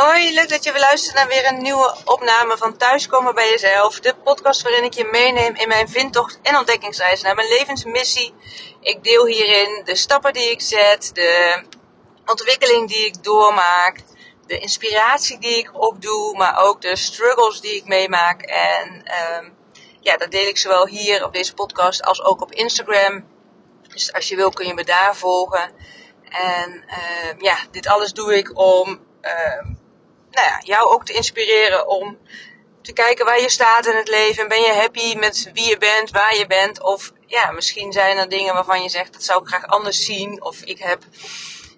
Hoi, leuk dat je weer luistert naar weer een nieuwe opname van Thuiskomen bij Jezelf. De podcast waarin ik je meeneem in mijn vindtocht en ontdekkingsreis naar mijn levensmissie. Ik deel hierin de stappen die ik zet, de ontwikkeling die ik doormaak, de inspiratie die ik opdoe, maar ook de struggles die ik meemaak. En um, ja, dat deel ik zowel hier op deze podcast als ook op Instagram. Dus als je wil kun je me daar volgen. En uh, ja, dit alles doe ik om uh, nou ja, jou ook te inspireren om te kijken waar je staat in het leven. En ben je happy met wie je bent, waar je bent? Of ja, misschien zijn er dingen waarvan je zegt dat zou ik graag anders zien. Of ik heb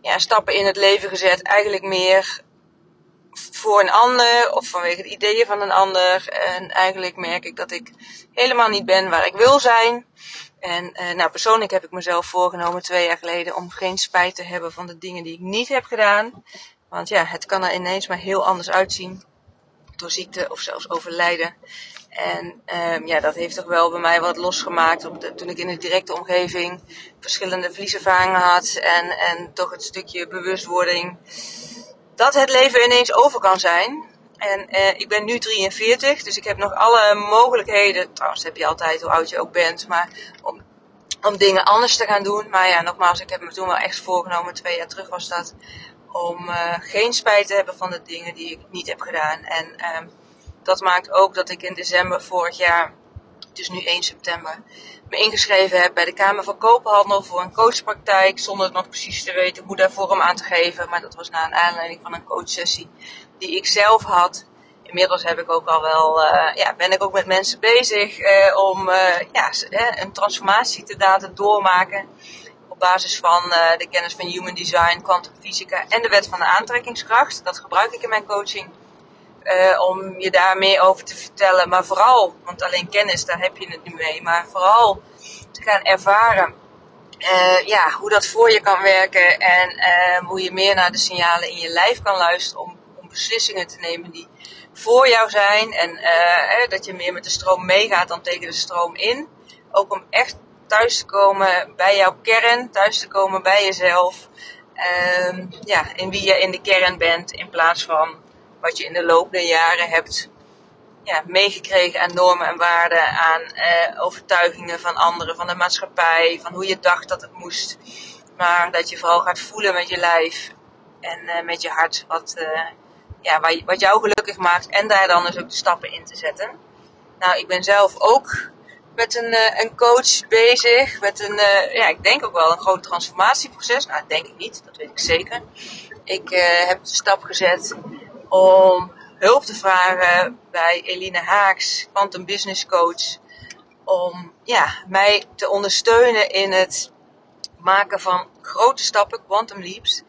ja, stappen in het leven gezet, eigenlijk meer voor een ander of vanwege de ideeën van een ander. En eigenlijk merk ik dat ik helemaal niet ben waar ik wil zijn. En uh, nou, persoonlijk heb ik mezelf voorgenomen twee jaar geleden om geen spijt te hebben van de dingen die ik niet heb gedaan. Want ja, het kan er ineens maar heel anders uitzien. Door ziekte of zelfs overlijden. En um, ja, dat heeft toch wel bij mij wat losgemaakt. Op toen ik in de directe omgeving verschillende verlieservaringen had. En, en toch het stukje bewustwording dat het leven ineens over kan zijn. En uh, ik ben nu 43, dus ik heb nog alle mogelijkheden. Trouwens, heb je altijd hoe oud je ook bent. Maar om, om dingen anders te gaan doen. Maar ja, nogmaals, ik heb me toen wel echt voorgenomen. Twee jaar terug was dat om uh, geen spijt te hebben van de dingen die ik niet heb gedaan. En uh, dat maakt ook dat ik in december vorig jaar, het is nu 1 september, me ingeschreven heb bij de Kamer van Koophandel voor een coachpraktijk. Zonder nog precies te weten hoe daar vorm aan te geven. Maar dat was na een aanleiding van een coachsessie die ik zelf had. Inmiddels heb ik ook al wel, uh, ja, ben ik ook met mensen bezig uh, om ja, een transformatie te laten doormaken op basis van uh, de kennis van human design, kwantumfysica en de wet van de aantrekkingskracht. Dat gebruik ik in mijn coaching. Uh, om je daar meer over te vertellen. Maar vooral, want alleen kennis, daar heb je het nu mee. Maar vooral te gaan ervaren uh, ja, hoe dat voor je kan werken. En hoe je meer naar de signalen in je lijf kan luisteren. Om, om beslissingen te nemen die voor jou zijn. En dat je meer met de stroom meegaat dan tegen de stroom in. Ook om echt thuis te komen bij jouw kern, thuis te komen bij jezelf. Um, ja, in wie je in de kern bent, in plaats van wat je in de loop der jaren hebt ja, meegekregen aan normen en waarden, aan uh, overtuigingen van anderen, van de maatschappij, van hoe je dacht dat het moest. Maar dat je vooral gaat voelen met je lijf en uh, met je hart wat, uh, ja, wat jou gelukkig maakt en daar dan dus ook de stappen in te zetten. Nou, ik ben zelf ook met een, uh, een coach bezig. Met een, uh, ja, ik denk ook wel een groot transformatieproces. Nou, dat denk ik niet, dat weet ik zeker. Ik uh, heb de stap gezet om hulp te vragen bij Eline Haaks, Quantum Business Coach. Om ja, mij te ondersteunen in het maken van grote stappen, quantum leaps.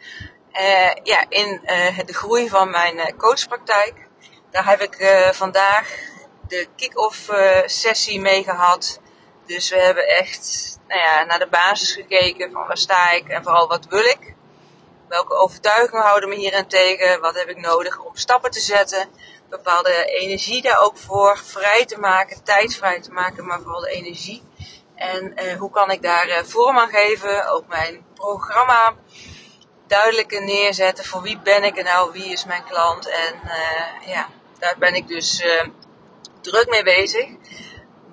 ja, in de groei van mijn coachpraktijk. Daar heb ik vandaag de kick-off uh, sessie mee gehad. Dus we hebben echt nou ja, naar de basis gekeken van waar sta ik en vooral wat wil ik. Welke overtuigingen houden me hierin tegen? Wat heb ik nodig om stappen te zetten? Bepaalde energie daar ook voor vrij te maken, tijd vrij te maken, maar vooral de energie. En uh, hoe kan ik daar uh, vorm aan geven? Ook mijn programma duidelijker neerzetten. Voor wie ben ik en nou? Wie is mijn klant? En uh, ja, daar ben ik dus druk mee bezig.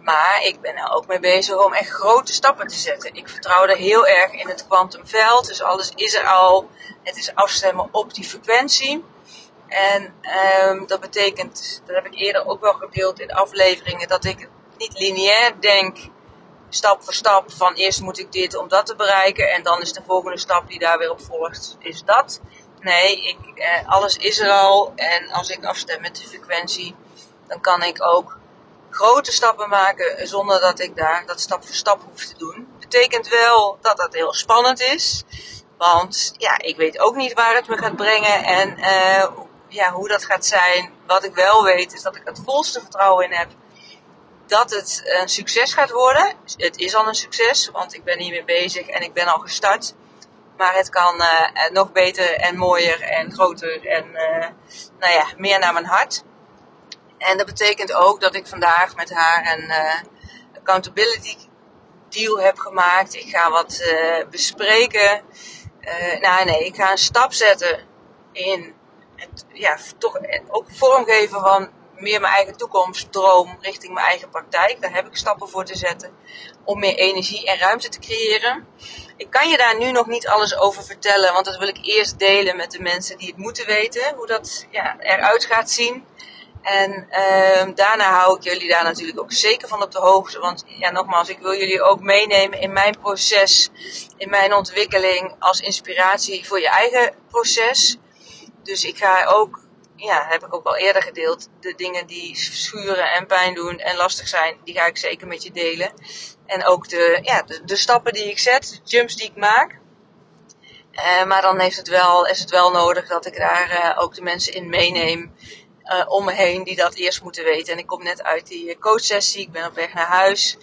Maar ik ben er ook mee bezig om echt grote stappen te zetten. Ik vertrouw er heel erg in het kwantumveld. Dus alles is er al. Het is afstemmen op die frequentie. En um, dat betekent, dat heb ik eerder ook wel gedeeld in afleveringen, dat ik niet lineair denk, stap voor stap, van eerst moet ik dit om dat te bereiken en dan is de volgende stap die daar weer op volgt, is dat. Nee, ik, eh, alles is er al en als ik afstem met de frequentie, dan kan ik ook grote stappen maken zonder dat ik daar dat stap voor stap hoef te doen. Betekent wel dat dat heel spannend is. Want ja, ik weet ook niet waar het me gaat brengen en uh, ja, hoe dat gaat zijn. Wat ik wel weet is dat ik het volste vertrouwen in heb dat het een succes gaat worden. Het is al een succes, want ik ben hiermee bezig en ik ben al gestart. Maar het kan uh, nog beter en mooier en groter en uh, nou ja, meer naar mijn hart. En dat betekent ook dat ik vandaag met haar een uh, accountability deal heb gemaakt. Ik ga wat uh, bespreken. Uh, nou nee, ik ga een stap zetten in ja, toch ook vormgeven van meer mijn eigen toekomstdroom richting mijn eigen praktijk. Daar heb ik stappen voor te zetten om meer energie en ruimte te creëren. Ik kan je daar nu nog niet alles over vertellen, want dat wil ik eerst delen met de mensen die het moeten weten, hoe dat ja, eruit gaat zien. En uh, daarna hou ik jullie daar natuurlijk ook zeker van op de hoogte. Want ja, nogmaals, ik wil jullie ook meenemen in mijn proces, in mijn ontwikkeling als inspiratie voor je eigen proces. Dus ik ga ook, ja, heb ik ook al eerder gedeeld, de dingen die schuren en pijn doen en lastig zijn, die ga ik zeker met je delen. En ook de, ja, de, stappen die ik zet, de jumps die ik maak. Uh, maar dan heeft het wel, is het wel nodig dat ik daar uh, ook de mensen in meeneem uh, om me heen die dat eerst moeten weten. En ik kom net uit die coachsessie, ik ben op weg naar huis.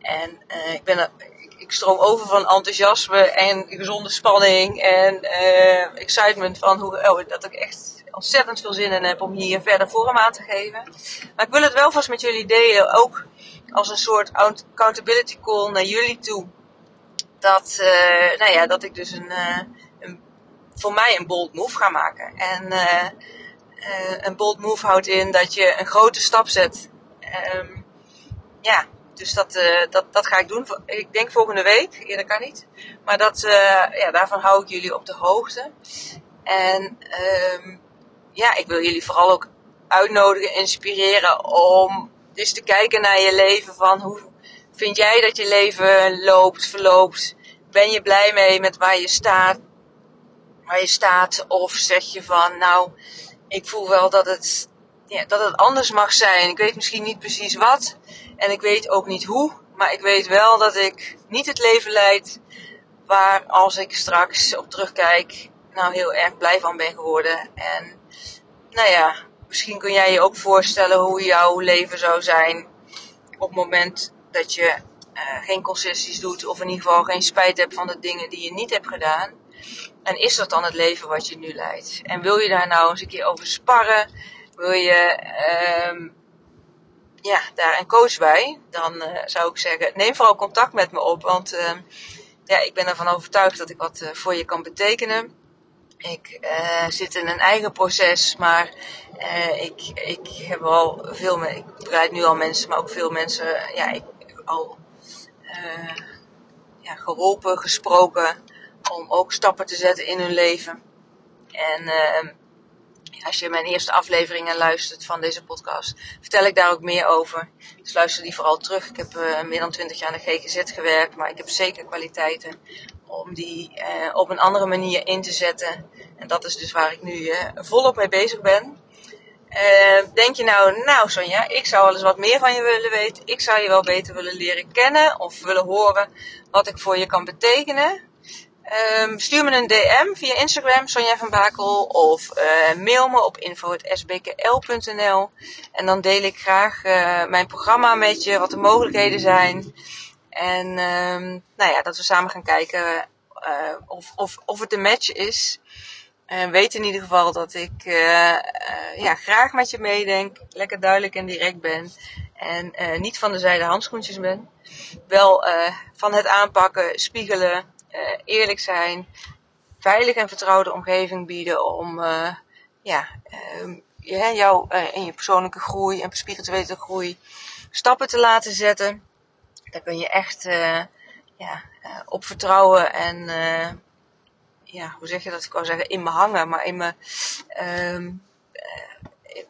En ik, ben, ik stroom over van enthousiasme en gezonde spanning en excitement van hoe, oh, dat ik echt ontzettend veel zin in heb om hier verder vorm aan te geven. Maar ik wil het wel vast met jullie delen, ook als een soort accountability call naar jullie toe. Dat, uh, nou ja, dat ik dus een, uh, een, voor mij een bold move ga maken. En uh, een bold move houdt in dat je een grote stap zet. Um, ja, dus dat, dat, dat ga ik doen. Ik denk volgende week, eerder kan niet. Maar dat, ja, daarvan hou ik jullie op de hoogte. En um, ja, ik wil jullie vooral ook uitnodigen, inspireren om dus te kijken naar je leven van hoe vind jij dat je leven loopt, verloopt? Ben je blij mee met waar je staat? Waar je staat? Of zeg je van nou, ik voel wel dat het, ja, dat het anders mag zijn. Ik weet misschien niet precies wat. En ik weet ook niet hoe. Maar ik weet wel dat ik niet het leven leid waar als ik straks op terugkijk, nou heel erg blij van ben geworden. En nou ja, misschien kun jij je ook voorstellen hoe jouw leven zou zijn op het moment dat je uh, geen concessies doet of in ieder geval geen spijt hebt van de dingen die je niet hebt gedaan. En is dat dan het leven wat je nu leidt? En wil je daar nou eens een keer over sparren? Wil je uh, ja, daar een coach bij? Dan uh, zou ik zeggen, neem vooral contact met me op. Want uh, ja, ik ben ervan overtuigd dat ik wat uh, voor je kan betekenen. Ik uh, zit in een eigen proces, maar ik, ik heb al veel ik begeleid nu al mensen, maar ook veel mensen, ja, ik al ja, geholpen, gesproken om ook stappen te zetten in hun leven. En als je mijn eerste afleveringen luistert van deze podcast, vertel ik daar ook meer over. Dus luister die vooral terug. Ik heb meer dan 20 jaar in de GGZ gewerkt, maar ik heb zeker kwaliteiten om die uh, op een andere manier in te zetten. En dat is dus waar ik nu uh, volop mee bezig ben. Uh, denk je nou, nou Sonja, ik zou wel eens wat meer van je willen weten. Ik zou je wel beter willen leren kennen of willen horen wat ik voor je kan betekenen. Um, stuur me een DM via Instagram, Sonja van Bakel, of uh, mail me op info.sbkl.nl. En dan deel ik graag uh, mijn programma met je, wat de mogelijkheden zijn. En um, nou ja, dat we samen gaan kijken uh, of, of, of het een match is. Weet in ieder geval dat ik ja, graag met je meedenk, lekker duidelijk en direct ben. En niet van de zijde handschoentjes ben. Wel van het aanpakken, spiegelen, eerlijk zijn, veilig en vertrouwde omgeving bieden om ja, ehm, jou in je persoonlijke groei en spirituele groei stappen te laten zetten daar kun je echt ja, op vertrouwen en ja, hoe zeg je dat? Ik wou zeggen in me hangen, maar in me um,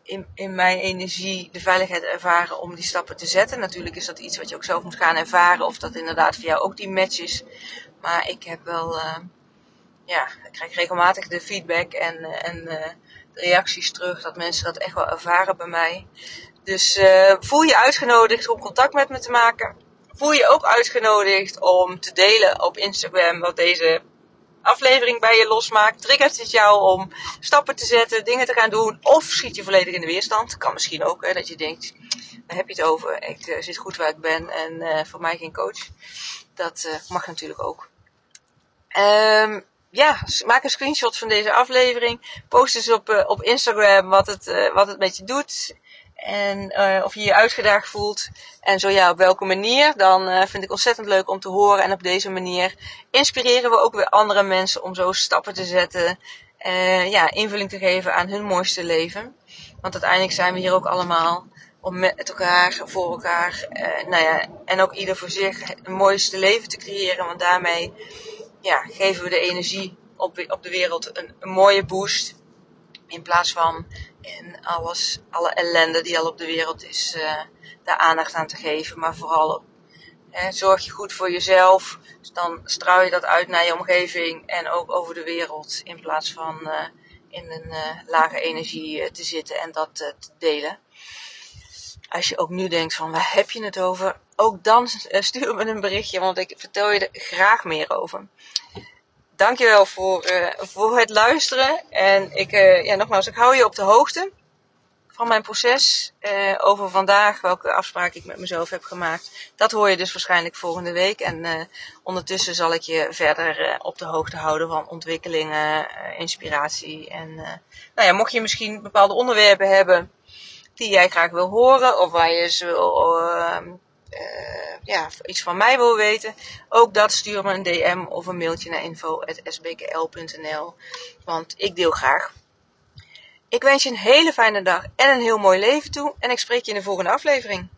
in, in mijn energie de veiligheid ervaren om die stappen te zetten. Natuurlijk is dat iets wat je ook zelf moet gaan ervaren of dat inderdaad voor jou ook die match is. Maar ik heb wel, ja, ik krijg regelmatig de feedback en, en de reacties terug dat mensen dat echt wel ervaren bij mij. Dus voel je uitgenodigd om contact met me te maken voel je ook uitgenodigd om te delen op Instagram wat deze aflevering bij je losmaakt. Triggert het jou om stappen te zetten, dingen te gaan doen? Of schiet je volledig in de weerstand? Kan misschien ook, hè, dat je denkt, daar heb je het over. Ik uh, zit goed waar ik ben en uh, voor mij geen coach. Dat uh, mag natuurlijk ook. Um, ja, maak een screenshot van deze aflevering. Post eens op, op Instagram wat het, wat het met je doet. En uh, of je je uitgedaagd voelt. En zo ja, op welke manier. Dan uh, vind ik ontzettend leuk om te horen. En op deze manier inspireren we ook weer andere mensen om zo stappen te zetten. uh, ja, invulling te geven aan hun mooiste leven. Want uiteindelijk zijn we hier ook allemaal om met elkaar, voor elkaar, nou ja, en ook ieder voor zich het mooiste leven te creëren. Want daarmee ja, geven we de energie op, op de wereld een, een mooie boost. In plaats van in alles, alle ellende die al op de wereld is, uh, daar aandacht aan te geven. Maar vooral zorg je goed voor jezelf. Dus dan straal je dat uit naar je omgeving en ook over de wereld. In plaats van uh, in een uh, lage energie te zitten en dat te delen. Als je ook nu denkt van waar heb je het over? Ook dan stuur me een berichtje, want ik vertel je er graag meer over dankjewel voor, uh, voor het luisteren. En ik, uh, ja, nogmaals, ik hou je op de hoogte van mijn proces. Uh, over vandaag, welke afspraak ik met mezelf heb gemaakt. Dat hoor je dus waarschijnlijk volgende week. En ondertussen zal ik je verder op de hoogte houden van ontwikkelingen, inspiratie. En nou ja, mocht je misschien bepaalde onderwerpen hebben die jij graag wil horen. Of waar je ze wil ja, iets van mij wil weten, ook dat stuur me een DM of een mailtje naar info.sbkl.nl. Want ik deel graag. Ik wens je een hele fijne dag en een heel mooi leven toe. En ik spreek je in de volgende aflevering.